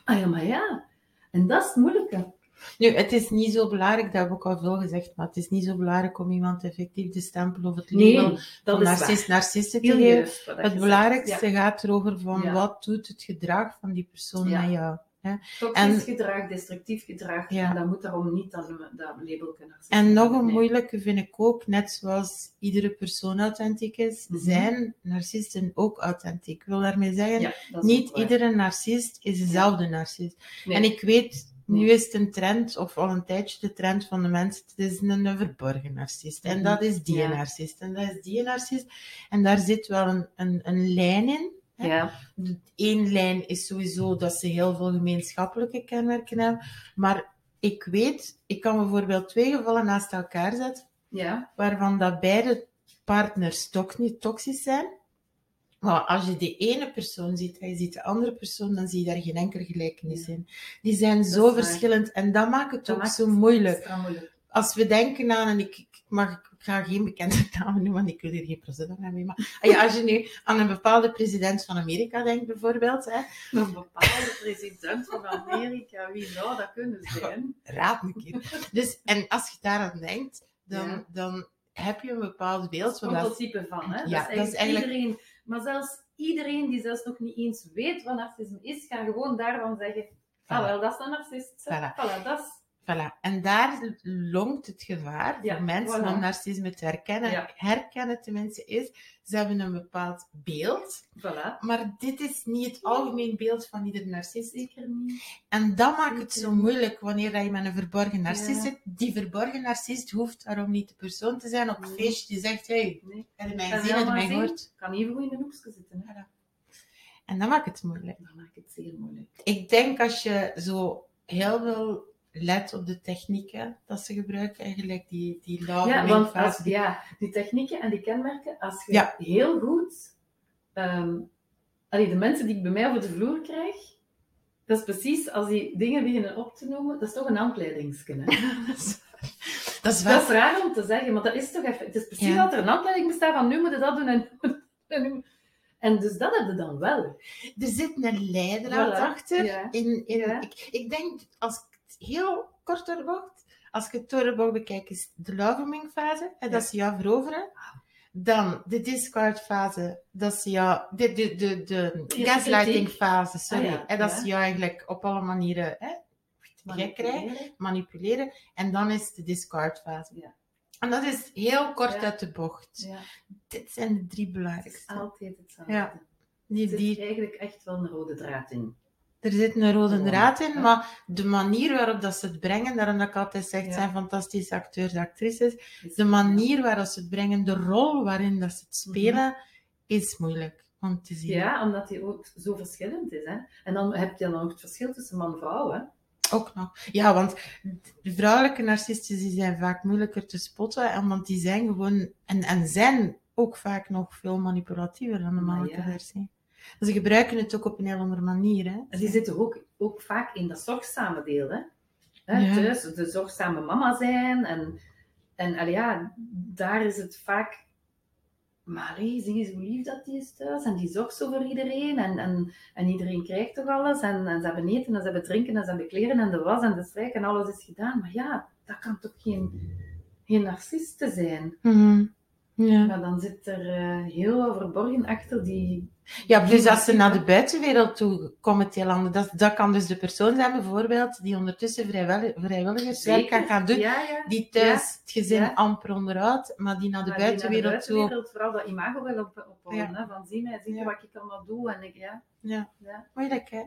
ah ja maar ja. En dat is het moeilijke. Nu, het is niet zo belangrijk, dat heb ik ook al veel gezegd, maar het is niet zo belangrijk om iemand effectief de stempel of het label Nee, dat van is narcist, narcisten te geven. Het belangrijkste gaat erover van Ja. wat doet het gedrag van die persoon Ja. met jou. Ja. Toxisch gedrag, destructief gedrag, Ja. en dat moet daarom niet dat, dat label kunnen En nog een Nee. moeilijke vind ik ook, net zoals iedere persoon authentiek is, Mhm. zijn narcisten ook authentiek. Ik wil daarmee zeggen, Ja, niet iedere narcist is dezelfde narcist. Nee. En ik weet, nu is het een trend, of al een tijdje de trend van de mensen, het is een, een verborgen narcist. En Mhm. dat is die Ja. narcist. En dat is die narcist. En daar zit wel een, een, een lijn in. Hè. Ja, Eén lijn is sowieso dat ze heel veel gemeenschappelijke kenmerken hebben. Maar ik weet, ik kan bijvoorbeeld twee gevallen naast elkaar zetten, ja, waarvan dat beide partners toch niet toxisch zijn. Maar als je de ene persoon ziet en je ziet de andere persoon, dan zie je daar geen enkele gelijkenis in. Die zijn zo verschillend en dat maakt het Dat ook maakt zo het moeilijk. Als we denken aan, en ik, ik, mag, ik ga geen bekende namen noemen, want ik wil hier geen president aan mee, maar ah ja, als je nu aan een bepaalde president van Amerika denkt bijvoorbeeld, hè, Een bepaalde president van Amerika, wie zou dat kunnen zijn? raad een keer. Dus, en als je daaraan denkt, dan, Ja. dan heb je een bepaald beeld. type van, hè? Ja, dat is eigenlijk- iedereen. Maar zelfs iedereen die zelfs nog niet eens weet wat narcisme is, gaat gewoon daarvan zeggen: Ah, wel, dat is een narcist. Voilà. Voilà, dat is. Voilà. En daar longt het gevaar Ja, voor mensen voilà. om narcisme te herkennen. Ja. Herkennen tenminste is, ze hebben een bepaald beeld, Voilà. maar dit is niet het algemeen beeld van ieder narcist. Zeker niet. En dat maakt het zo moeilijk wanneer dat je met een verborgen narcist Ja. zit. Die verborgen narcist hoeft daarom niet de persoon te zijn op het Nee. feestje die zegt, hey, Nee. heb je mij Kan gezien, je heb je maar mij zien? gehoord? Kan even goed in een hoekje zitten. Hè? En dat maakt het moeilijk. Dat maakt het zeer moeilijk. Ik denk als je zo heel veel let op de technieken dat ze gebruiken, eigenlijk die, die love Ja, want als, die- ja, die technieken en die kenmerken, als je Ja. heel goed... ehm, allee, de mensen die ik bij mij over de vloer krijg, dat is precies als die dingen beginnen op te noemen, dat is toch een handleidingsken. Hè? dat is Dat is raar om te zeggen, maar dat is toch even... Het is precies Ja. dat er een handleiding bestaat van nu moet je dat doen en... en nu- En dus dat heb je dan wel. Er zit een leidraad Voilà. achter. Ja. In, in, Ja. ik, ik denk, als heel kort doorbocht, als ik het door de bocht bekijk, is de loving fase, en dat Ja. ze jou veroveren. Dan de discard fase, dat ze jou, de, de, de, de Eerste gaslighting kritiek. fase, sorry. Ah ja, En dat ja. ze jou eigenlijk op alle manieren hè, Manipuleren. manipuleren. En dan is de discard fase. Ja. En dat is heel kort Ja. uit de bocht. Ja, Dit zijn de drie het is belangrijkste. altijd hetzelfde. Ja. Die, Er zit die, eigenlijk echt wel een rode draad in. Er zit een rode draad in, maar de manier waarop dat ze het brengen, daarom dat ik altijd zeg, het Ja. zijn fantastische acteurs en actrices, de manier waarop ze het brengen, de rol waarin dat ze het spelen, Mhm. is moeilijk om te zien. Ja, omdat die ook zo verschillend is. Hè? En dan heb je dan ook het verschil tussen man en vrouw. Hè? Ook nog. Ja, want de vrouwelijke narcisten die zijn vaak moeilijker te spotten, en want die zijn gewoon, en, en zijn ook vaak nog veel manipulatiever dan de mannelijke ja. versie. Ze gebruiken het ook op een heel andere manier. Hè? Die zitten ook, ook vaak in dat zorgzame deel. Hè? Ja. Thuis de zorgzame mama zijn. En, en allee, ja, daar is het vaak... Maar allee, zie eens hoe lief dat die is thuis. En die zorgt zo voor iedereen. En, en, en iedereen krijgt toch alles. En, en ze hebben eten, en ze hebben drinken, en ze hebben kleren, en de was, en de strijk, en alles is gedaan. Maar ja, dat kan toch geen, geen narciste zijn? Mhm. Ja. Maar dan zit er eh, heel veel verborgen achter die... ja, plus als ze naar de buitenwereld toe komen, het heel anders. Dat, dat kan dus de persoon zijn, bijvoorbeeld, die ondertussen vrijwillig, vrijwilligerswerk kan gaan doen. Ja, ja. Die thuis het gezin amper onderhoudt, maar die naar de Maar die naar buitenwereld toe. buitenwereld vooral dat imago wil op, ophouden. Hè? Van zie mij, zie je wat ik allemaal doe. En ik, ja. Ja. Ja. Moeilijk, hè?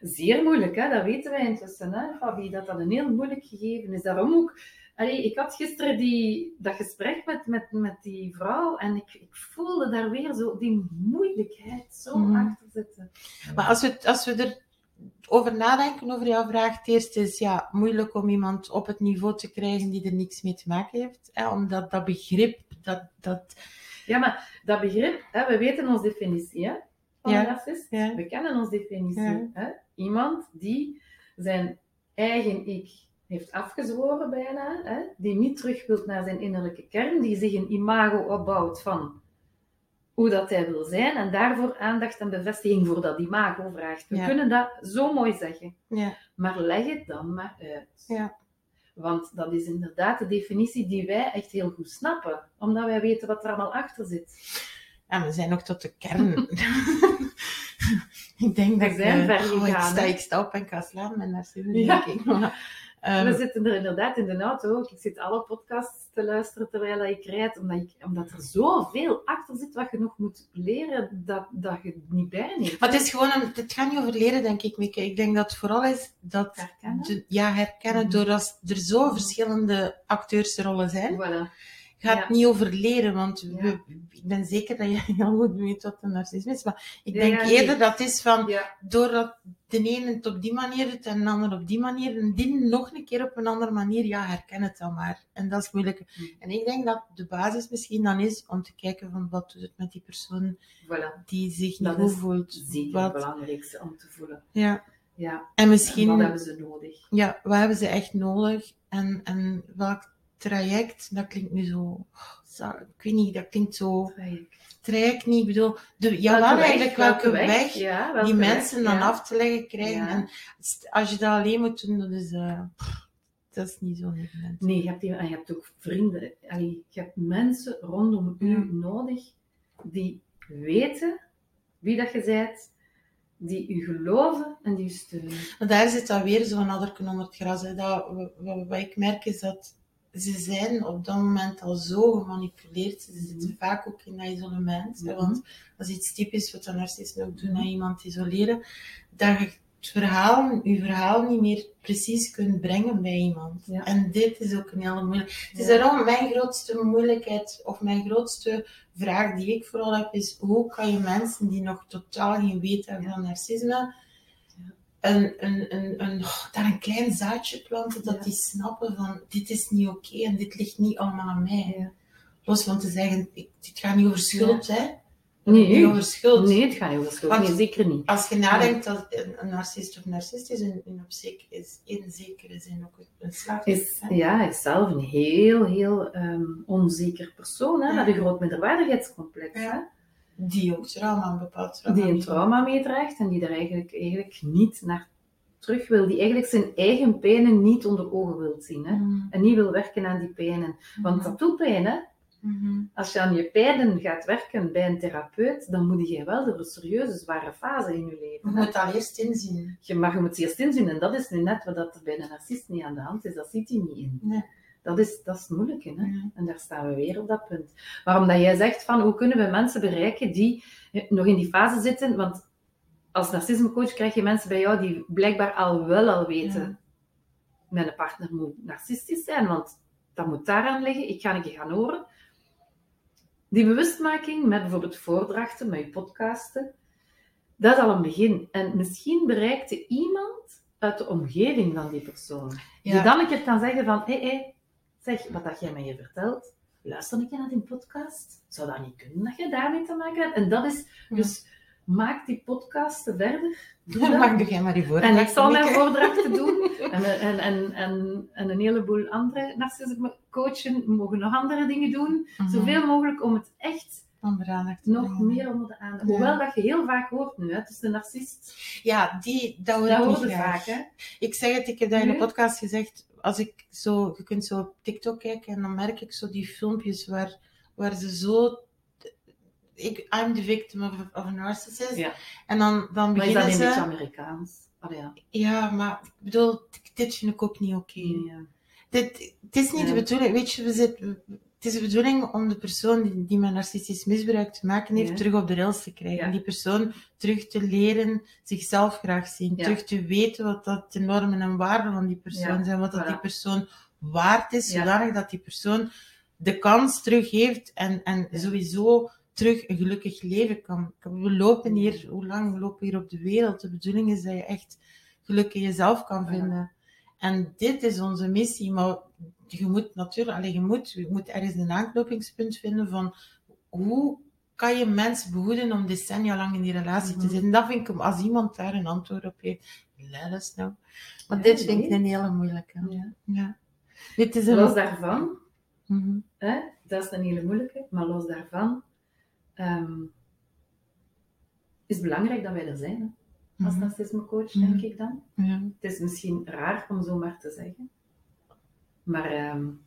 Zeer moeilijk, hè? dat weten wij intussen, hè, Fabi, dat dat een heel moeilijk gegeven is. Daarom ook, allee, ik had gisteren die, dat gesprek met, met, met die vrouw en ik, ik voelde daar weer zo die moeilijkheid zo Mhm. achter zitten. Maar als we, als we er over nadenken over jouw vraag, het eerste is ja, moeilijk om iemand op het niveau te krijgen die er niks mee te maken heeft. Hè? Omdat dat begrip, dat, dat, Ja, maar dat begrip, hè, we weten ons definitie hè, van Ja. Ja. We kennen ons definitie. Ja. Hè? Iemand die zijn eigen ik heeft afgezworen bijna, hè? die niet terug wilt naar zijn innerlijke kern, die zich een imago opbouwt van hoe dat hij wil zijn en daarvoor aandacht en bevestiging voor dat imago vraagt. We Ja. kunnen dat zo mooi zeggen. ja, Maar leg het dan maar uit. Ja. Want dat is inderdaad de definitie die wij echt heel goed snappen, omdat wij weten wat er allemaal achter zit. en we zijn nog tot de kern. ik denk dat We zijn ik, eh, ver oh, ik, gegaan, sta, ik sta op en ga slaan met narcisme, Ja. denk ik. Maar, ehm, we zitten er inderdaad in de auto ook. Ik zit alle podcasts te luisteren terwijl ik rijd, omdat, ik, omdat er zoveel achter zit wat je nog moet leren, dat, dat je het niet bijneemt. maar het is gewoon, een, het gaat niet over leren, denk ik, Mieke. Ik denk dat het vooral is dat... Herkennen? de- ja, herkennen, Mhm. doordat er zo verschillende acteursrollen zijn. Voilà. Gaat Ja. niet over leren, want we, ik ben zeker dat je heel goed weet wat een narcisme is. Maar ik denk eerder dat is van, doordat de ene het op die manier doet en de ander op die manier, en die nog een keer op een andere manier, ja, herken het dan maar. En dat is moeilijk. En ik denk dat de basis misschien dan is om te kijken van wat doet het met die persoon voilà. die zich niet Dat goed is voelt. Zeker het belangrijkste om te voelen. ja. Ja, En en misschien, wat hebben ze nodig? ja, wat hebben ze echt nodig? En, en welk traject, dat klinkt nu zo, zo- ik weet niet, dat klinkt zo traject niet. Ik bedoel, de, ja, wel eigenlijk welke weg, ja, welke die weg, mensen dan ja. af te leggen krijgen. Ja. En als je dat alleen moet doen, dat is, eh, dat is niet zo evident. Nee, je hebt, je hebt ook vrienden. Allee, je hebt mensen rondom u nodig die weten wie dat je bent, die u geloven en die u steunen. Maar daar zit dan weer zo'n adderken onder het gras. Hè. Dat, wat, wat ik merk is dat ze zijn op dat moment al zo gemanipuleerd. Ze zitten vaak ook in dat isolement. Mhm. Want dat is iets typisch wat de narcisten ook doen, naar iemand isoleren. Dat je het verhaal, je verhaal niet meer precies kunt brengen bij iemand. Ja. En dit is ook een hele moeilijke... Het is Ja. daarom mijn grootste moeilijkheid, of mijn grootste vraag die ik vooral heb, is hoe kan je mensen die nog totaal geen weet hebben Ja. van narcisme, een, een, een, een, daar een klein zaadje planten, dat Ja. die snappen van dit is niet oké en dit ligt niet allemaal aan mij. Ja. Los van te zeggen, ik, dit gaat niet over schuld, hè. Nee. Niet over schuld. Nee, het gaat niet over schuld. Want- Nee, zeker niet. Als je nadenkt dat een, een narcist of narcist is, in, op is in zekere zin ook een slachtoffer. Is, ja, hij is zelf een heel, heel ehm, onzeker persoon, hè, met een groot minderwaardigheidscomplex. Hè, Die ook trauma, een bepaald trauma. die een trauma meedraagt en die er eigenlijk, eigenlijk niet naar terug wil. Die eigenlijk zijn eigen pijnen niet onder ogen wil zien. Hè, Mhm. en niet wil werken aan die pijnen. Want dat doet pijn, hè. Mhm. Als je aan je pijnen gaat werken bij een therapeut, dan moet je wel door een serieuze, zware fase in je Je leven. hè. moet dat eerst inzien. Je, maar je moet het eerst inzien, en dat is nu net wat dat er bij een narcist niet aan de hand is. Dat ziet hij niet in. Nee. Dat is, dat is het moeilijke. Hè? En daar staan we weer op dat punt. Waarom dat jij zegt van hoe kunnen we mensen bereiken die nog in die fase zitten? Want als narcismecoach krijg je mensen bij jou die blijkbaar al wel al weten. Mijn partner moet narcistisch zijn, want dat moet daaraan liggen. Ik ga een keer gaan horen. Die bewustmaking met bijvoorbeeld voordrachten, met je podcasten, dat is al een begin. En misschien bereikt je iemand uit de omgeving van die persoon. Die dan een keer kan zeggen van, hé, hey, hey, zeg, wat dat jij mij vertelt, luister een keer naar die podcast. Zou dat niet kunnen dat je daarmee te maken hebt? En dat is, dus maak die podcasten verder. Doe dat. Mag jij maar die voordrachten En ik zal mijn voordrachten doen. En, en, en, en, en een heleboel andere narcisme coachen mogen nog andere dingen doen. Mhm. Zoveel mogelijk om het echt nog meer onder de aandacht. Hoewel dat je heel vaak hoort nu, is de narcist. Ja, die, dat hoor dat ik vaak. Hè? Ik zeg het, ik heb dat in de podcast gezegd. Als ik zo, je kunt zo op TikTok kijken en dan merk ik zo die filmpjes waar, waar ze zo ik, I'm the victim of, of a narcissist. Ja. En dan, dan beginnen maar is dat een beetje Amerikaans? Oh, ja. ja, maar ik bedoel, dit vind ik ook niet oké. Ja. Dit, het is niet de bedoeling, weet je, we zitten, het is de bedoeling om de persoon die, die met narcistisch misbruik te maken heeft, terug op de rails te krijgen. Die persoon terug te leren zichzelf graag zien. Terug te weten wat dat de normen en waarden van die persoon zijn. Wat dat die persoon waard is, zodanig dat die persoon de kans terug heeft en, en sowieso terug een gelukkig leven kan. We lopen hier, hoe lang we lopen hier op de wereld? De bedoeling is dat je echt geluk in jezelf kan vinden. En dit is onze missie, maar je moet natuurlijk, alleen je moet, je moet ergens een aanknopingspunt vinden van hoe kan je mensen behoeden om decennia lang in die relatie te mhm. zitten. Dat vind ik, als iemand daar een antwoord op heeft, let us know. Maar dit vind ik een hele moeilijke. Ja. ja. Dit is een... Los daarvan, mm hè, dat is een hele moeilijke, maar los daarvan um, is belangrijk dat wij er zijn. Hè? Als mm narcismecoach, denk mhm. ik dan. Ja. Het is misschien raar om zo maar te zeggen. Maar um,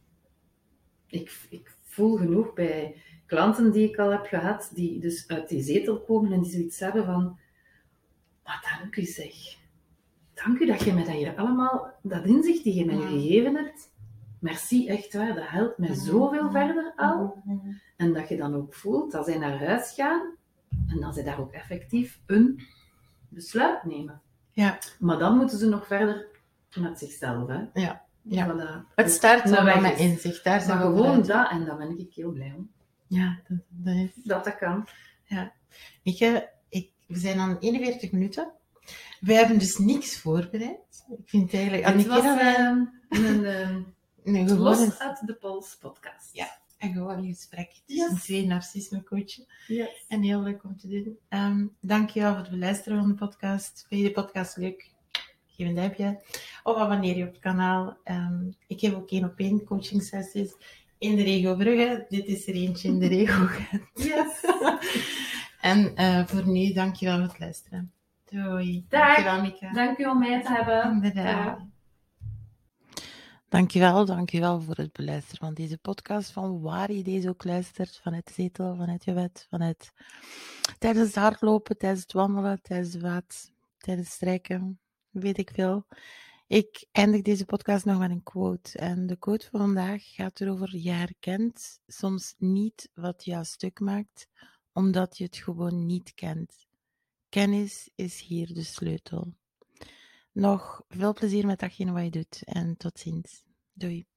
ik, ik voel genoeg bij klanten die ik al heb gehad, die dus uit die zetel komen en die zoiets hebben van, maar dank u zeg. Dank u dat je mij dat hier allemaal, dat inzicht die je mij gegeven hebt, merci, echt waar, dat helpt mij zoveel verder al. En dat je dan ook voelt dat zij naar huis gaan en dat zij daar ook effectief een besluit nemen. Ja. Maar dan moeten ze nog verder met zichzelf. Hè? Ja. Ja. Voilà. Het start dan met inzicht. Daar zijn maar gewoon dat, en daar ben ik heel blij om. Ja, dat, dat, is... dat, dat kan. Ja. Je, ik, we zijn aan 41 minuten. We hebben dus niks voorbereid. Ik vind het eigenlijk... Het was uh, een, een, nee, gewoon Los uit de Pols podcast. Ja, en gewoon een gesprek tussen yes. twee narcisme coachen. Yes. En heel leuk om te doen. Um, dankjewel voor het beluisteren van de podcast. Vind je de podcast leuk? Geef een duimpje. Of abonneer je op het kanaal. Um, ik heb ook één op één coaching sessies in de regio Brugge. Dit is er eentje in de regio Yes. en uh, voor nu, dankjewel voor het luisteren. Doei. Dag. Dankjewel, Mika. Dank om mij te hebben. Bedankt. Dankjewel, dankjewel voor het beluisteren van deze podcast, van waar je deze ook luistert, vanuit de zetel, vanuit je bed, vanuit tijdens het hardlopen, tijdens het wandelen, tijdens het tijdens het strijken, weet ik veel. Ik eindig deze podcast nog met een quote. En de quote van vandaag gaat erover, je herkent soms niet wat jou stuk maakt, omdat je het gewoon niet kent. Kennis is hier de sleutel. Nog veel plezier met datgene wat je doet en tot ziens. Doei.